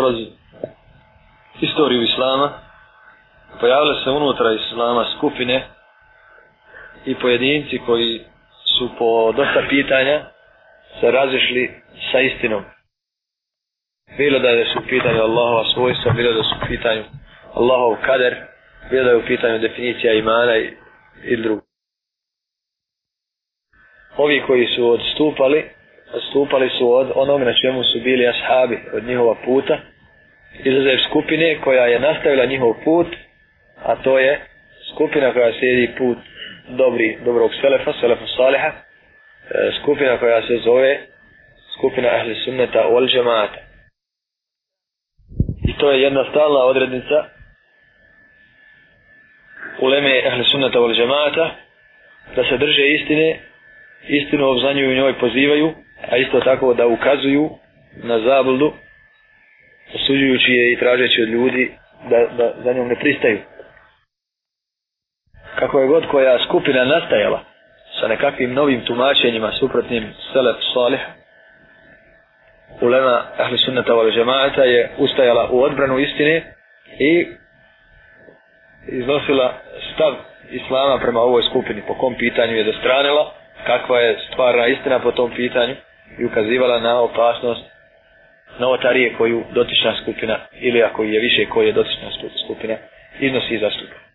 kroz istoriju Islama pojavile se unutra Islama skupine i pojedinci koji su po dosta pitanja se razišli sa istinom. Bilo da je su u pitanju Allahova svojstva, bilo da su u pitanju Allahov kader, bilo da je u pitanju definicija imana i, i drugo. Ovi koji su odstupali, stupali su od onog na čemu su bili ashabi, od njihova puta, izazev skupine koja je nastavila njihov put, a to je skupina koja slijedi put dobri, dobrog selefa, selefa saliha, e, skupina koja se zove skupina ahli sunneta ol džemata. I to je jedna stalna odrednica uleme ahli sunneta ol džemata da se drže istine, istinu obzanju i njoj pozivaju, a isto tako da ukazuju na zabludu, osuđujući je i tražeći od ljudi da, da za njom ne pristaju. Kako je god koja skupina nastajala sa nekakvim novim tumačenjima suprotnim selef salih ulema ahli sunnata wal džemaata je ustajala u odbranu istine i iznosila stav islama prema ovoj skupini. Po kom pitanju je dostranila kakva je stvarna istina po tom pitanju? I ukazivala na opasnost novotarije koju dotična skupina ili ako je više koje je dotična skupina iznosi i zastupa.